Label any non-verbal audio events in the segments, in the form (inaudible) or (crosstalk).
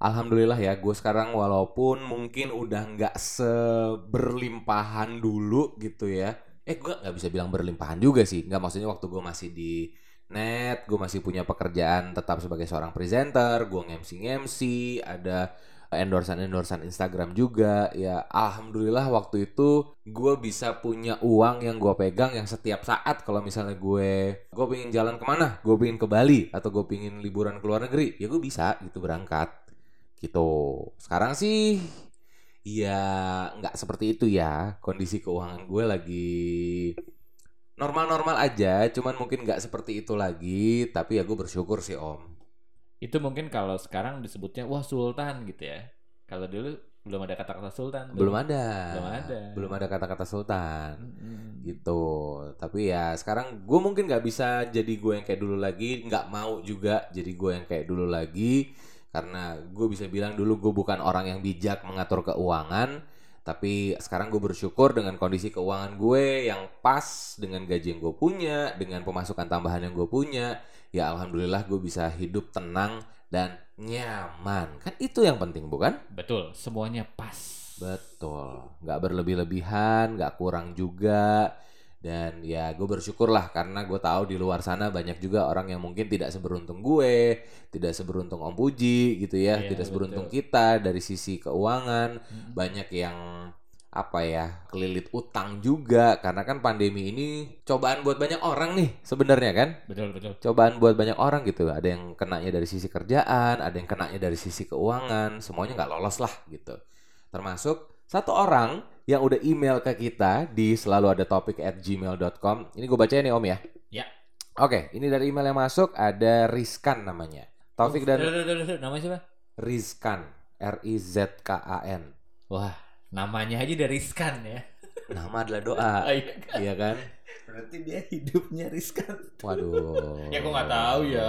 alhamdulillah ya gue sekarang walaupun mungkin udah nggak seberlimpahan dulu gitu ya. Eh gue nggak bisa bilang berlimpahan juga sih. Nggak maksudnya waktu gue masih di net gue masih punya pekerjaan tetap sebagai seorang presenter gue ngemsi ngemsi ada endorsan-endorsan Instagram juga. Ya alhamdulillah waktu itu gue bisa punya uang yang gue pegang yang setiap saat. Kalau misalnya gue gue pengen jalan ke mana? Gue pengen ke Bali atau gue pengen liburan ke luar negeri? Ya gue bisa gitu berangkat gitu sekarang sih ya nggak seperti itu ya kondisi keuangan gue lagi normal-normal aja cuman mungkin nggak seperti itu lagi tapi ya gue bersyukur sih om Itu mungkin kalau sekarang disebutnya wah sultan gitu ya. Kalau dulu belum ada kata-kata sultan. tuh. belum ada Belum ada. belum ada kata-kata sultan Mm-mm. gitu tapi ya sekarang gue mungkin nggak bisa jadi gue yang kayak dulu lagi nggak mau juga jadi gue yang kayak dulu lagi karena gue bisa bilang dulu gue bukan orang yang bijak mengatur keuangan tapi sekarang gue bersyukur dengan kondisi keuangan gue yang pas dengan gaji yang gue punya dengan pemasukan tambahan yang gue punya ya alhamdulillah gue bisa hidup tenang dan nyaman. Kan itu yang penting bukan? Betul, semuanya pas. Betul, nggak berlebih-lebihan, nggak kurang juga, dan ya gue bersyukur lah karena gue tahu di luar sana banyak juga orang yang mungkin tidak seberuntung gue, tidak seberuntung Om Puji gitu ya, Iya, tidak seberuntung betul. kita dari sisi keuangan, Mm-mm. banyak yang apa ya kelilit utang juga karena kan pandemi ini cobaan buat banyak orang nih sebenarnya kan Betul, betul. cobaan buat banyak orang gitu ada yang kenanya dari sisi kerjaan ada yang kenanya dari sisi keuangan semuanya nggak lolos lah gitu termasuk satu orang yang udah email ke kita di selalu ada topik at gmail.com ini gue bacain nih om ya Ya. oke ini dari email yang masuk ada Rizkan namanya Taufik dan duh, duh. Namanya siapa? Rizkan R I Z K A N Wah, namanya aja dari riskan ya. Nama adalah doa (laughs) Ah, iya kan? iya kan Berarti dia hidupnya riskan. Waduh. Ya, gua nggak tahu ya.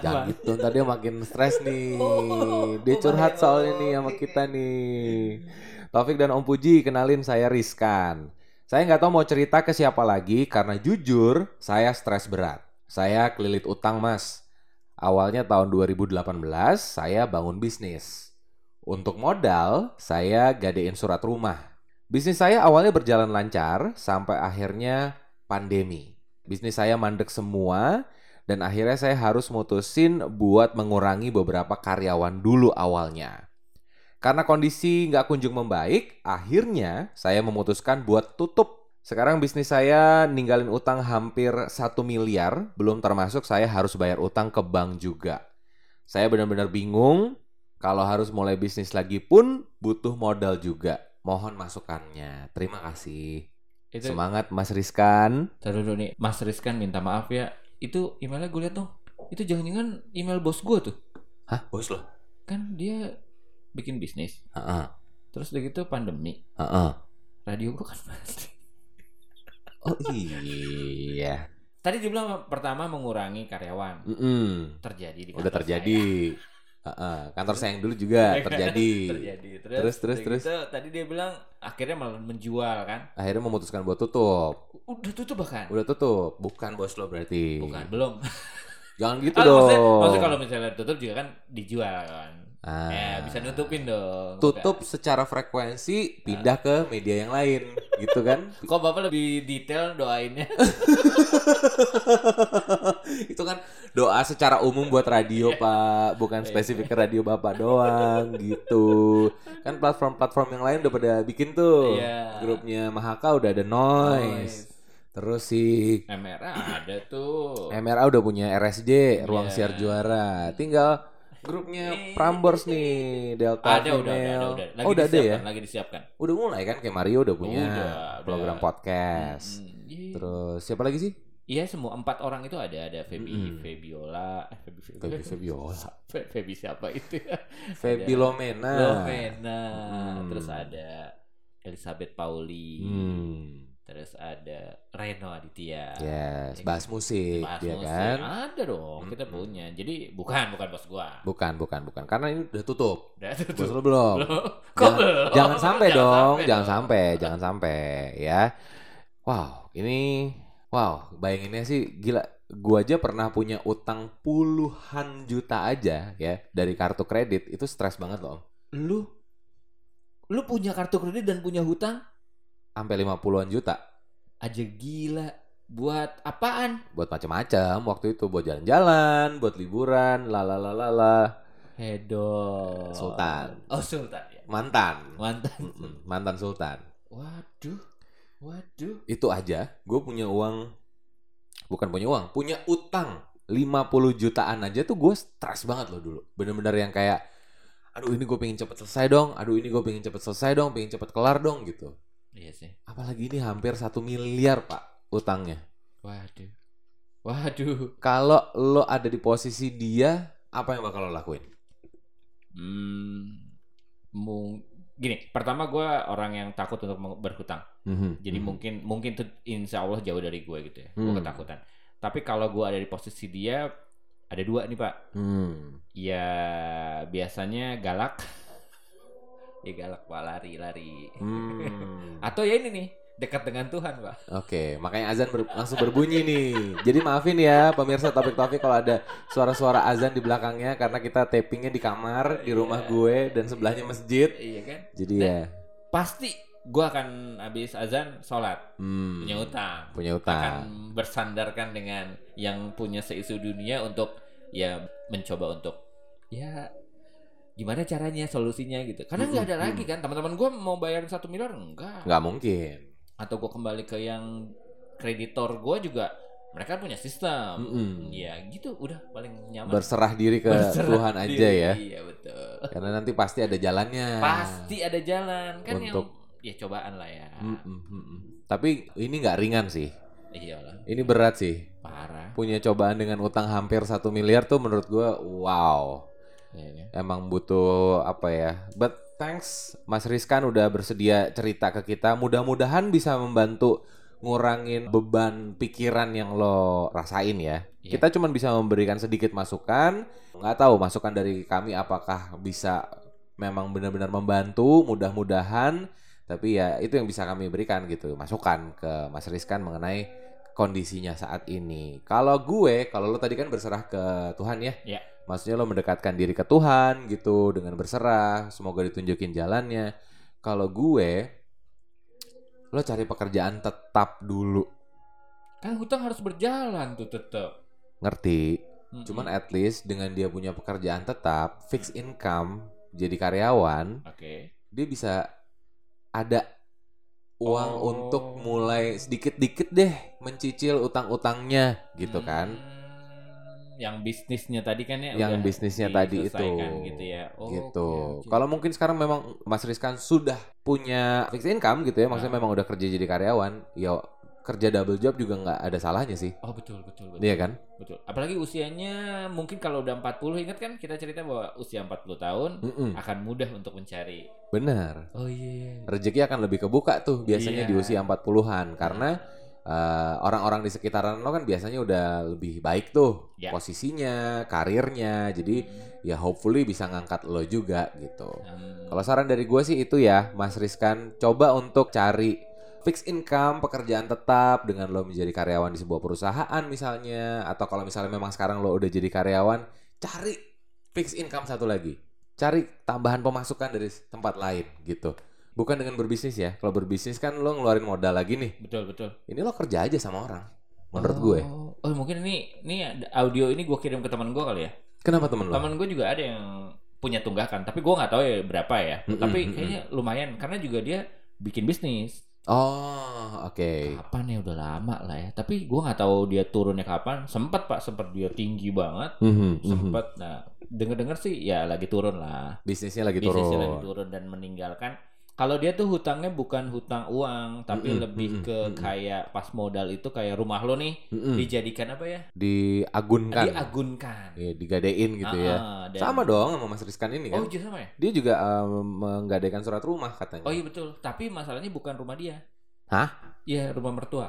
Jangan gitu, ntar dia makin stres nih. Oh, Dia curhat soalnya banget. nih sama kita nih. Taufik dan Om Puji, kenalin saya Rizkan. Saya nggak tahu mau cerita ke siapa lagi karena jujur saya stres berat. Saya kelilit utang mas. Awalnya tahun 2018 saya bangun bisnis. Untuk modal, saya gadein surat rumah. Bisnis saya awalnya berjalan lancar sampai akhirnya pandemi. Bisnis saya mandek semua dan akhirnya saya harus mutusin buat mengurangi beberapa karyawan dulu awalnya. Karena kondisi nggak kunjung membaik, akhirnya saya memutuskan buat tutup. Sekarang bisnis saya ninggalin utang hampir 1 miliar, belum termasuk saya harus bayar utang ke bank juga. Saya benar-benar bingung, kalau harus mulai bisnis lagi pun butuh modal juga. Mohon masukannya. Terima kasih. Itu Semangat Mas Rizkan. Taruh dulu nih, Mas Rizkan minta maaf ya. Itu emailnya gue liat dong. Itu jangan-jangan email bos gue tuh. Hah, bos lo? Kan dia bikin bisnis. Heeh. Terus udah gitu pandemi. Heeh. Radio gue kan mati. Oh iya. Tadi dia bilang pertama mengurangi karyawan. Mm-mm. Terjadi di Udah kantor terjadi. Heeh. Kantor saya yang dulu juga (laughs) terjadi. terjadi. Terus, Terus, terus, terus. gitu, tadi dia bilang akhirnya malah menjual kan. Akhirnya memutuskan buat tutup. Udah tutup bahkan. Udah tutup. Bukan bos lo berarti. Bukan, belum. Jangan (laughs) gitu Ah, dong. maksudnya, maksudnya kalau misalnya tutup juga kan dijual kan. Ah. Ya, bisa nutupin dong. Tutup secara frekuensi pindah ke media yang lain, gitu kan? (laughs) Kok Bapak lebih detail doainnya? (laughs) itu kan doa secara umum buat radio pak bukan spesifik ke radio bapak doang (laughs) gitu kan platform-platform yang lain udah pada bikin tuh Iya. grupnya Mahaka udah ada noise terus si MRA ada tuh. MRA udah punya RSJ ruang Iya. siar juara tinggal grupnya Prambors nih Delta ada udah, ada, Female. ada, udah. Lagi oh udah ada ya Lagi disiapkan. udah mulai kan kayak Mario udah punya Udah, udah. program podcast Hmm, iya. terus siapa lagi sih Iya semua empat orang itu ada ada Feby, Mm-mm. Febiola, eh, Feby, Feby Febiola (laughs) Fe- Feby siapa itu ya? Ada Lomena Lovena, Mm. terus ada Elizabeth Pauli, hmm. Terus ada Reno Aditya. Yes, Ya, bahas musik bahas dia musik. kan. Ada dong, kita Mm-mm. punya. Jadi bukan bukan bos gua. Bukan, bukan, bukan. Karena ini udah tutup. Udah Bos tutup. lo belum. Belum. (laughs) Kok Jangan, belum? jangan sampai dong, sampai jangan dong. sampai, jangan sampai ya. Wow, ini wow, bayanginnya sih gila. gua aja pernah punya utang puluhan juta aja ya dari kartu kredit itu stres banget loh. Lu lu punya kartu kredit dan punya hutang Sampai 50-an juta aja gila. Buat apaan? buat macam-macam waktu itu buat jalan-jalan, buat liburan, lalalala. Hedon. Sultan. Oh, Sultan ya. Mantan. Mantan. Mantan sultan. Waduh. Waduh. Itu aja gue punya uang bukan punya uang, punya utang 50 jutaan aja tuh gue stres banget loh dulu. Bener-bener yang kayak aduh ini gue pengen cepet selesai dong, aduh ini gue pengen cepet selesai dong, pengen cepet kelar dong gitu. Iya sih. Apalagi ini hampir satu miliar pak utangnya. Waduh. Waduh. Kalau lo ada di posisi dia, apa yang bakal lo lakuin? Hmm. Mung gini, pertama gue orang yang takut untuk berhutang. Mhm, Jadi mhm. mungkin mungkin tuh insya Allah jauh dari gue gitu ya. Gue Hmm. ketakutan. Tapi kalau gue ada di posisi dia, ada dua nih pak. Hmm. Ya biasanya galak. Ya galak pak lari-lari. Hmm. (laughs) Atau ya ini nih dekat dengan Tuhan pak. Oke, makanya azan ber- langsung berbunyi nih. Jadi maafin ya pemirsa topik-topik kalau ada suara-suara azan di belakangnya karena kita tapingnya di kamar di rumah gue dan sebelahnya masjid. Iya kan? Jadi ya, Pasti gue akan habis azan sholat hmm, punya utang. punya Akan utang. bersandarkan dengan yang punya seisu dunia untuk ya mencoba untuk ya gimana caranya solusinya gitu. Karena nggak ada lagi kan teman-teman gue mau bayarin satu miliar enggak. Nggak mungkin. Atau gue kembali ke yang kreditor gue juga mereka punya sistem. Mm-mm. Ya gitu udah paling nyaman. Berserah diri ke Berserah Tuhan aja diri. ya. Iya betul. Karena nanti pasti ada jalannya. Pasti ada jalan kan Untuk- yang ya cobaan lah ya. Mm-mm, mm-mm. Tapi ini nggak ringan sih. Iyalah Ini berat sih. parah. Punya cobaan dengan utang hampir satu miliar tuh menurut gue wow. Iya. emang butuh apa ya? But thanks Mas Rizkan udah bersedia cerita ke kita. Mudah-mudahan bisa membantu ngurangin beban pikiran yang lo rasain ya. Iya. kita cuma bisa memberikan sedikit masukan. Nggak tahu masukan dari kami apakah bisa memang benar-benar membantu mudah-mudahan. Tapi ya itu yang bisa kami berikan gitu masukan ke Mas Rizkan mengenai kondisinya saat ini. Kalau gue kalau lo tadi kan berserah ke Tuhan ya. Iya. Maksudnya lo mendekatkan diri ke Tuhan gitu dengan berserah semoga ditunjukin jalannya kalau gue lo cari pekerjaan tetap dulu Kan hutang harus berjalan tuh tetap. ngerti Mm-mm. cuman at least dengan dia punya pekerjaan tetap fixed income jadi karyawan Oke. dia bisa ada uang Oh. untuk mulai sedikit-dikit deh mencicil utang-utangnya gitu kan Hmm, Yang bisnisnya tadi kan ya. Yang udah bisnisnya tadi itu. gitu ya. Oh, gitu. oke. Kalau mungkin sekarang memang Mas Rizkan sudah punya fixed income gitu ya, maksudnya Ah. memang udah kerja jadi karyawan, ya kerja double job juga nggak ada salahnya sih, Oh betul betul betul. iya kan? Betul. Apalagi usianya mungkin kalau udah 40 ingat kan kita cerita bahwa usia 40 tahun Mm-mm, akan mudah untuk mencari. bener. Oh iya. Rezeki akan lebih kebuka tuh biasanya Iya. di usia 40-an karena eh, orang-orang di sekitaran lo kan biasanya udah lebih baik tuh Ya. posisinya, karirnya, jadi ya hopefully bisa ngangkat lo juga gitu. Hmm, Kalau saran dari gue sih itu ya, Mas Rizkan, coba untuk cari fixed income, pekerjaan tetap dengan lo menjadi karyawan di sebuah perusahaan misalnya, atau kalau misalnya memang sekarang lo udah jadi karyawan, cari fixed income satu lagi, cari tambahan pemasukan dari tempat lain gitu. Bukan dengan berbisnis ya, kalau berbisnis kan lo ngeluarin modal lagi nih, betul betul. ini lo kerja aja sama orang, menurut gue. Oh, oh mungkin ini ini audio ini gue kirim ke teman gue kali ya. Kenapa temen lo? Teman gue juga ada yang punya tunggakan, tapi gue nggak tahu ya berapa ya. Mm-mm, tapi mm-mm. kayaknya lumayan karena juga dia bikin bisnis. Oh, oke. Kapan ya udah lama lah ya. Tapi gue nggak tahu dia turunnya kapan. Sempat pak, sempat dia tinggi banget. Mhm, mhm. Sempat. Nah, denger-dengar sih ya lagi turun lah. Bisnisnya lagi Bisnisnya turun. lagi turun dan meninggalkan. Kalau dia tuh hutangnya bukan hutang uang, tapi Mm-mm, lebih mm-mm, ke mm-mm. kayak pas modal itu kayak rumah lo nih Mhm. dijadikan apa ya? Diagunkan. Diagunkan. Iya, digadein gitu ya. Ah, dan- Sama dong sama Mas Rizkan ini kan. Oh, iya sama ya? Dia juga um, menggadaikan surat rumah katanya. Oh iya betul. Tapi masalahnya bukan rumah dia. Hah? Iya rumah mertua.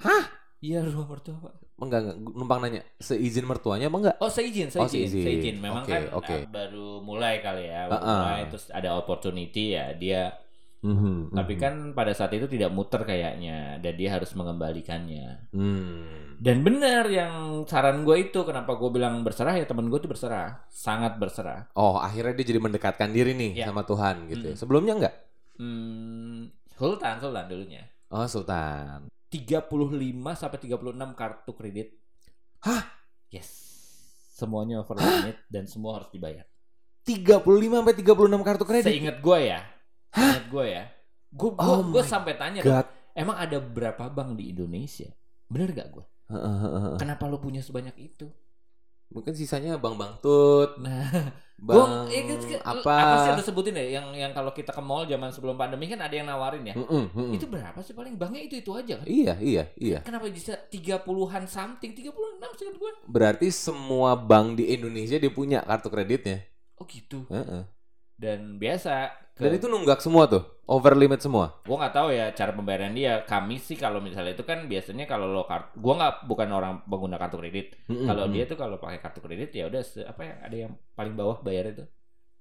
Hah? Iya rumah mertua pak. Enggak, enggak, numpang nanya, seizin mertuanya apa enggak? Oh seizin, Oh, seizin, seizin. seizin. Memang Oke, kan oke. uh, baru mulai kali ya, baru Uh-uh. mulai terus ada opportunity ya dia Mhm, Tapi mhm. kan pada saat itu tidak muter kayaknya dan dia harus mengembalikannya. Hmm. Dan benar yang saran gue itu kenapa gue bilang berserah ya temen gue tuh berserah, sangat berserah. Oh, akhirnya dia jadi mendekatkan diri nih Ya. sama Tuhan gitu. Mm. Sebelumnya enggak? Hmm, Sultan, Sultan dulunya. Oh, Sultan. 35 sampai 36 kartu kredit. Hah? Yes. Semuanya over limit dan semua harus dibayar. 35 sampai 36 kartu kredit. Seingat gue ya. Seingat gue ya. Gue gue Oh gue sampai tanya dong, emang ada berapa bank di Indonesia? Bener gak gue? Kenapa lo punya sebanyak itu? Mungkin sisanya Bang (laughs) Bang Tut, Nah, Bang Gua, ya, kan, apa? apa sih lo sebutin ya yang yang kalau kita ke mall zaman sebelum pandemi kan ada yang nawarin ya. Mm-mm, mm-mm. Itu berapa sih paling banknya itu itu aja kan? Iya, iya, iya. Kenapa bisa 30-an something, 36 sih gue. Berarti semua bank di Indonesia dia punya kartu kreditnya. Oh gitu. Heeh. Dan biasa ke, Dan itu nunggak semua tuh, over limit semua. gue nggak tahu ya cara pembayaran dia. Kami sih kalau misalnya itu kan biasanya kalau lo kartu, gue nggak bukan orang pengguna kartu kredit. Mm-mm, Kalau mm. dia tuh kalau pakai kartu kredit ya udah apa ya ada yang paling bawah bayar itu.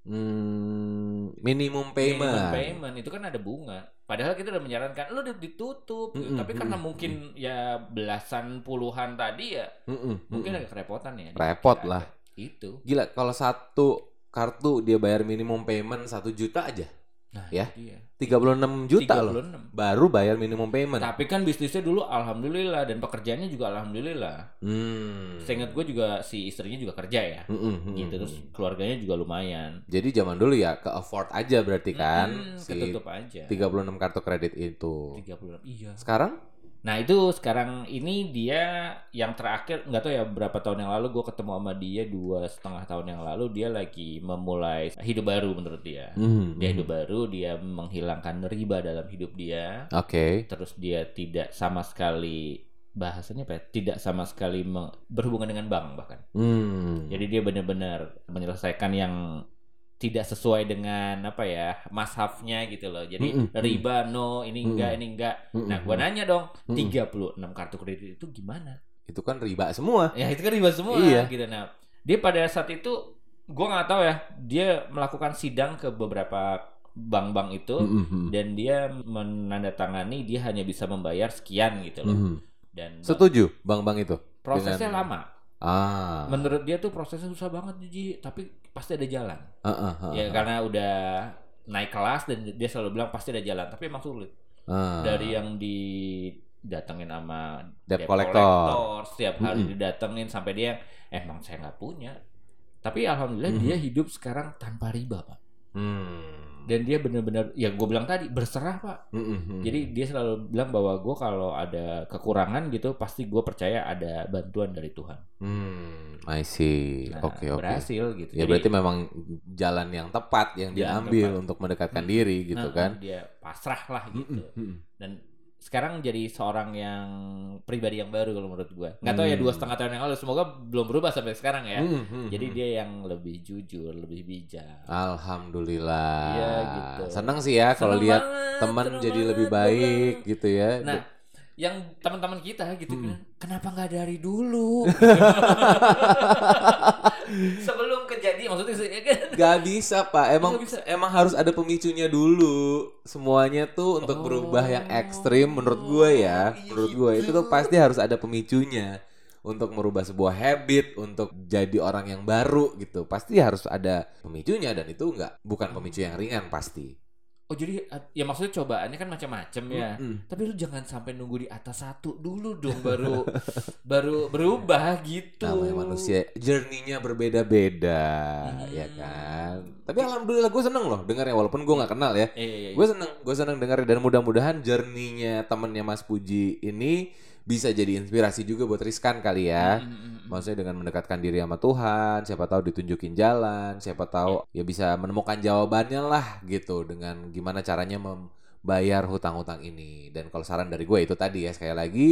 Hmm, minimum payment. Minimum payment itu kan ada bunga. Padahal kita udah menyarankan lo di- ditutup. Mm-mm, Tapi karena mm-mm, mungkin ya belasan puluhan tadi ya Mm-mm, mungkin mm-mm. agak kerepotan ya. Repot lah. Itu. Gila, kalau satu kartu dia bayar minimum payment satu juta aja, Nah, Ya. itu dia. 36 juta loh. 36. Baru bayar minimum payment. Tapi kan bisnisnya dulu alhamdulillah dan pekerjaannya juga alhamdulillah. Hmm. Seingat gue juga si istrinya juga kerja ya. Mm-mm, mm-mm, Gitu terus mm-mm. keluarganya juga lumayan. Jadi zaman dulu ya ke afford aja berarti kan Mm, si ketutup aja. 36 kartu kredit itu. 36. Iya. Sekarang? Nah itu sekarang ini dia yang terakhir nggak tahu ya berapa tahun yang lalu gue ketemu sama dia dua setengah tahun yang lalu dia lagi memulai hidup baru menurut dia. Hmm, Dia hmm. hidup baru dia menghilangkan riba dalam hidup dia. Oke. Terus dia tidak sama sekali bahasanya apa ya? Tidak sama sekali berhubungan dengan bank bahkan. Hmm. Jadi dia benar-benar menyelesaikan yang tidak sesuai dengan apa ya mashafnya gitu loh. Jadi Mm-mm, mm. riba no, ini enggak, ini enggak. Mm-mm, Nah, gua mm. nanya dong, Mm-mm. 36 kartu kredit itu gimana? Itu kan riba semua. Ya itu kan riba semua Iya. gitu. Nah, dia pada saat itu gua nggak tahu ya, dia melakukan sidang ke beberapa bank-bank itu mm. dan dia menandatangani dia hanya bisa membayar sekian gitu loh. Mhm. Dan Setuju bang-bang itu? prosesnya dengan- lama. Ah. Menurut dia tuh prosesnya susah banget Ji, tapi pasti ada jalan. Ah, ah, ah, ya karena udah naik kelas dan dia selalu bilang pasti ada jalan tapi emang sulit Ah. dari yang didatengin sama Debt collector. setiap hari Mm-mm. didatengin sampai dia emang saya nggak punya tapi alhamdulillah Mhm. dia hidup sekarang tanpa riba pak Hmm. Dan dia benar-benar ya gue bilang tadi berserah pak mm. jadi dia selalu bilang bahwa gue kalau ada kekurangan gitu pasti gue percaya ada bantuan dari Tuhan Hmm, I see. Nah, Oke, oke. berhasil gitu Ya Jadi- berarti memang jalan yang tepat yang dia Jalan ambil tepat. untuk mendekatkan Hmm. diri gitu Nah, kan. dia pasrah lah gitu mm. dan sekarang jadi seorang yang pribadi yang baru kalau menurut gue nggak tahu ya Hmm. dua setengah tahun yang lalu semoga belum berubah sampai sekarang ya Mm, mm, jadi mm. dia yang lebih jujur lebih bijak Alhamdulillah. Iya, gitu. Senang sih ya kalau lihat banget, teman jadi banget, lebih baik bilang. gitu ya. nah yang teman-teman kita gitu Hmm. bilang, kenapa nggak dari dulu (laughs) (laughs) sebelum kejadian maksudnya ya kan? Gak bisa pak, emang bisa. emang harus ada pemicunya dulu. Semuanya tuh untuk Oh. berubah yang ekstrim menurut gue ya, Iya menurut gue itu tuh pasti harus ada pemicunya untuk merubah sebuah habit, untuk jadi orang yang baru gitu. Pasti harus ada pemicunya dan itu nggak bukan pemicu yang ringan pasti. Oh jadi ya maksudnya cobaannya kan macam-macam ya Mm-mm. tapi lu jangan sampai nunggu di atas satu dulu dong baru (laughs) baru berubah gitu Namanya manusia, journey-nya berbeda-beda, Hmm. ya kan. Tapi alhamdulillah gue seneng loh dengarnya walaupun gue nggak kenal ya. Iya, iya, iya. Gue seneng, gue seneng dengar dan mudah-mudahan journey-nya temennya Mas Puji ini bisa jadi inspirasi juga buat Rizkan kali ya. Mm, mm, mm, mm. Maksudnya dengan mendekatkan diri sama Tuhan, siapa tahu ditunjukin jalan, siapa tahu ya bisa menemukan jawabannya lah gitu dengan gimana caranya membayar hutang-hutang ini. Dan kalau saran dari gue itu tadi ya sekali lagi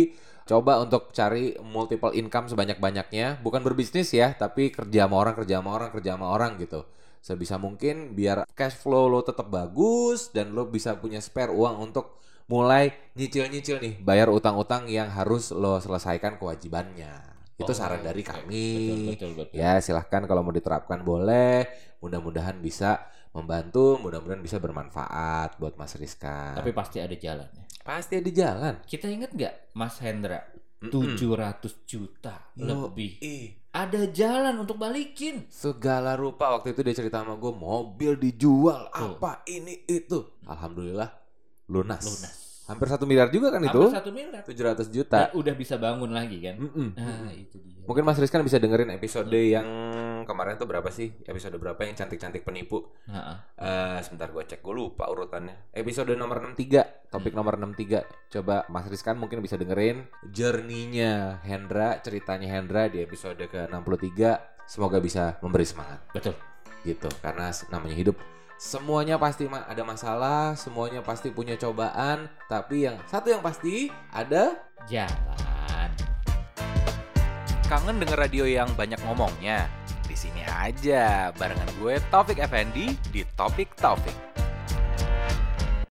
coba untuk cari multiple income sebanyak-banyaknya, bukan berbisnis ya, tapi kerja sama orang, kerja sama orang, kerja sama orang gitu. Sebisa mungkin biar cash flow lo tetap bagus dan lo bisa punya spare uang untuk mulai nyicil-nyicil nih, bayar utang-utang yang harus lo selesaikan kewajibannya. Itu Oh, saran dari kami. Betul, betul, betul. Ya silahkan kalau mau diterapkan boleh. Mudah-mudahan bisa membantu mudah-mudahan bisa bermanfaat buat Mas Rizka. Tapi pasti ada jalannya. pasti ada jalan. Kita inget nggak Mas Hendra? Mm-mm. 700 juta Yo, lebih. ih. Ada jalan untuk balikin. Segala rupa waktu itu dia cerita sama gue mobil dijual Tuh. apa ini itu. Alhamdulillah lunas. Lunas. Hampir satu miliar juga kan itu? Hampir satu miliar. 700 juta. Dan udah bisa bangun lagi kan? Mm-mm. Nah, itu dia. Mungkin Mas Rizkan bisa dengerin episode yang kemarin tuh berapa sih? Episode berapa yang cantik-cantik penipu? Heeh. Eh, sebentar gue cek gue lupa urutannya. Episode nomor 63, topik nomor 63. Coba Mas Rizkan mungkin bisa dengerin journey-nya Hendra, ceritanya Hendra di episode ke-63. Semoga bisa memberi semangat Betul. gitu. Karena namanya hidup semuanya pasti ada masalah, semuanya pasti punya cobaan, tapi yang satu yang pasti ada Jalan. Kangen denger radio yang banyak ngomongnya? Di sini aja barengan gue Taufik Effendi di Topik Taufik.